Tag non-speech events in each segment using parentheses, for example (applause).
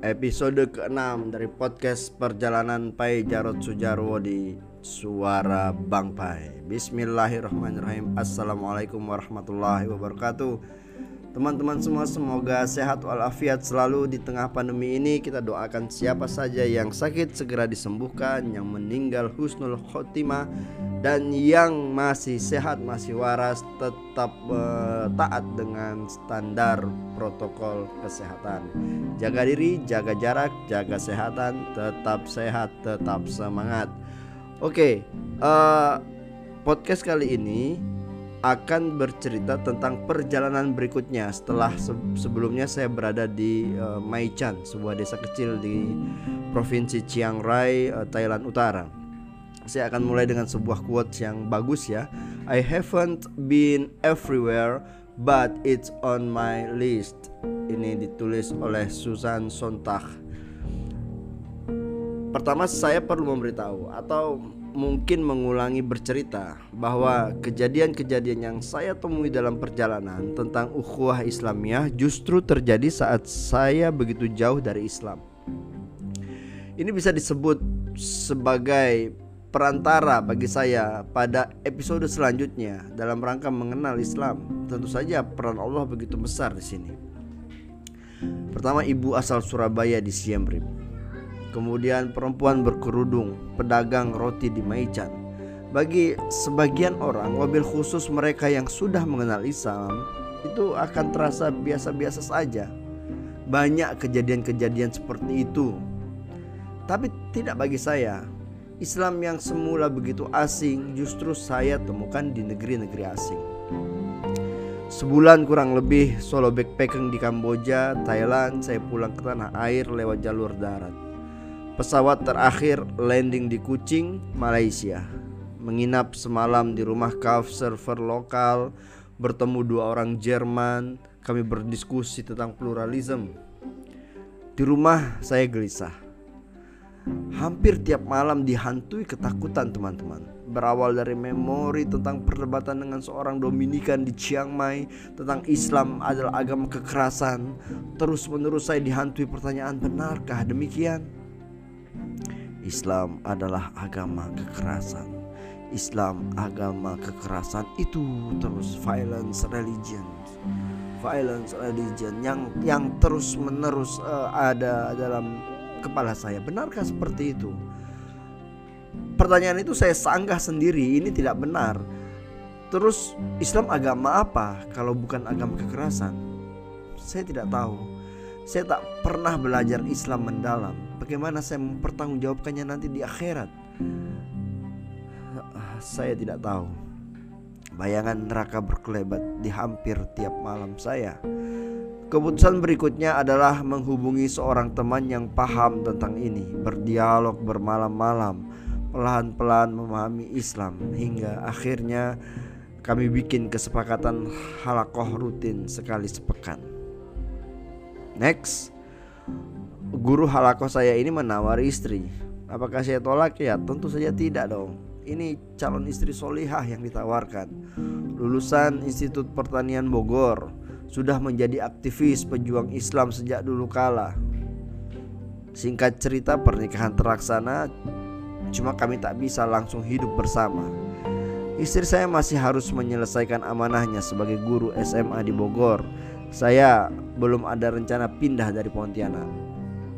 episode ke-6 dari podcast perjalanan Pai Jarod Sujarwo di Suara Bang Pai. Bismillahirrahmanirrahim. Assalamualaikum warahmatullahi wabarakatuh. Teman-teman semua semoga sehat walafiat selalu di tengah pandemi ini. Kita doakan siapa saja yang sakit segera disembuhkan Yang meninggal husnul khotimah Dan yang masih sehat masih waras Tetap uh, taat dengan standar protokol kesehatan. Jaga diri, jaga jarak, jaga kesehatan Tetap sehat, tetap semangat. Oke, uh, podcast kali ini akan bercerita tentang perjalanan berikutnya setelah se sebelumnya saya berada di uh, Maichan, sebuah desa kecil di provinsi Chiang Rai, uh, Thailand Utara. Saya akan mulai dengan sebuah quotes yang bagus ya. I haven't been everywhere but it's on my list. Ini ditulis oleh Susan Sontag. Pertama saya perlu memberitahu atau mungkin mengulangi bercerita bahwa kejadian-kejadian yang saya temui dalam perjalanan tentang ukhuwah Islamiyah justru terjadi saat saya begitu jauh dari Islam. Ini bisa disebut sebagai perantara bagi saya pada episode selanjutnya dalam rangka mengenal Islam. Tentu saja peran Allah begitu besar di sini. Pertama ibu asal Surabaya di Siem Reap kemudian perempuan berkerudung, pedagang roti di Maichan. Bagi sebagian orang, mobil khusus mereka yang sudah mengenal Islam itu akan terasa biasa-biasa saja. Banyak kejadian-kejadian seperti itu. Tapi tidak bagi saya. Islam yang semula begitu asing justru saya temukan di negeri-negeri asing. Sebulan kurang lebih solo backpacking di Kamboja, Thailand, saya pulang ke tanah air lewat jalur darat. Pesawat terakhir landing di Kuching, Malaysia. Menginap semalam di rumah server lokal, bertemu dua orang Jerman, kami berdiskusi tentang pluralisme. Di rumah saya gelisah. Hampir tiap malam dihantui ketakutan teman-teman Berawal dari memori tentang perdebatan dengan seorang Dominikan di Chiang Mai Tentang Islam adalah agama kekerasan Terus menerus saya dihantui pertanyaan benarkah demikian? Islam adalah agama kekerasan. Islam agama kekerasan itu terus violence religion. Violence religion yang yang terus menerus uh, ada dalam kepala saya. Benarkah seperti itu? Pertanyaan itu saya sanggah sendiri, ini tidak benar. Terus Islam agama apa kalau bukan agama kekerasan? Saya tidak tahu. Saya tak pernah belajar Islam mendalam Bagaimana saya mempertanggungjawabkannya nanti di akhirat? Saya tidak tahu. Bayangan neraka berkelebat di hampir tiap malam saya. Keputusan berikutnya adalah menghubungi seorang teman yang paham tentang ini, berdialog bermalam-malam, pelan-pelan memahami Islam hingga akhirnya kami bikin kesepakatan halakoh rutin sekali sepekan. Next, guru halako saya ini menawari istri. Apakah saya tolak? Ya tentu saja tidak dong. Ini calon istri solihah yang ditawarkan. Lulusan Institut Pertanian Bogor, sudah menjadi aktivis pejuang Islam sejak dulu kala. Singkat cerita pernikahan terlaksana, cuma kami tak bisa langsung hidup bersama. Istri saya masih harus menyelesaikan amanahnya sebagai guru SMA di Bogor. Saya belum ada rencana pindah dari Pontianak.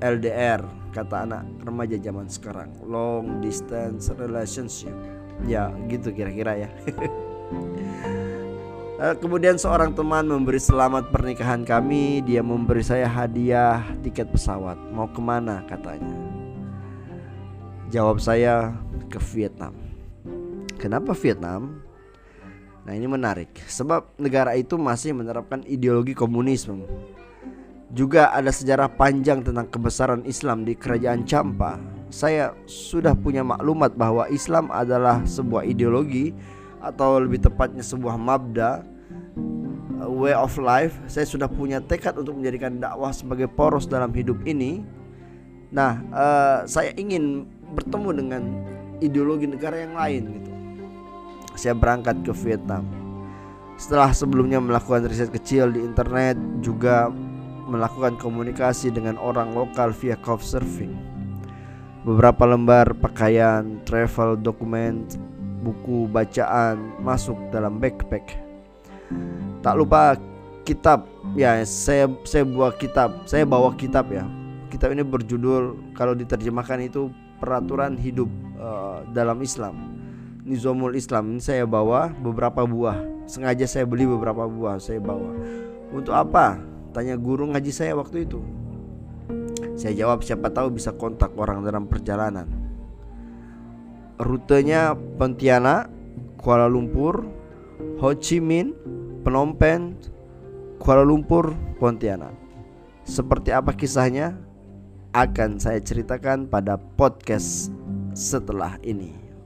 LDR kata anak remaja zaman sekarang. Long distance relationship. Ya gitu kira-kira ya. (laughs) Eh, Kemudian seorang teman memberi selamat pernikahan kami. Dia memberi saya hadiah tiket pesawat. Mau ke mana? Katanya. Jawab saya ke Vietnam. Kenapa Vietnam? Nah ini menarik Sebab negara itu masih menerapkan ideologi komunisme juga ada sejarah panjang tentang kebesaran Islam di kerajaan Champa. Saya sudah punya maklumat bahwa Islam adalah sebuah ideologi atau lebih tepatnya sebuah mabda way of life. Saya sudah punya tekad untuk menjadikan dakwah sebagai poros dalam hidup ini. Nah, uh, saya ingin bertemu dengan ideologi negara yang lain gitu. Saya berangkat ke Vietnam. Setelah sebelumnya melakukan riset kecil di internet juga melakukan komunikasi dengan orang lokal via couchsurfing. Beberapa lembar pakaian, travel dokumen, buku bacaan masuk dalam backpack. Tak lupa kitab ya saya saya bawa kitab saya bawa kitab ya kitab ini berjudul kalau diterjemahkan itu peraturan hidup uh, dalam Islam Nizamul Islam ini saya bawa beberapa buah. Sengaja saya beli beberapa buah saya bawa. Untuk apa? Tanya guru ngaji saya waktu itu. Saya jawab siapa tahu bisa kontak orang dalam perjalanan. Rutenya Pontianak Kuala Lumpur Ho Chi Minh Phnom Penh Kuala Lumpur Pontianak. Seperti apa kisahnya? Akan saya ceritakan pada podcast setelah ini.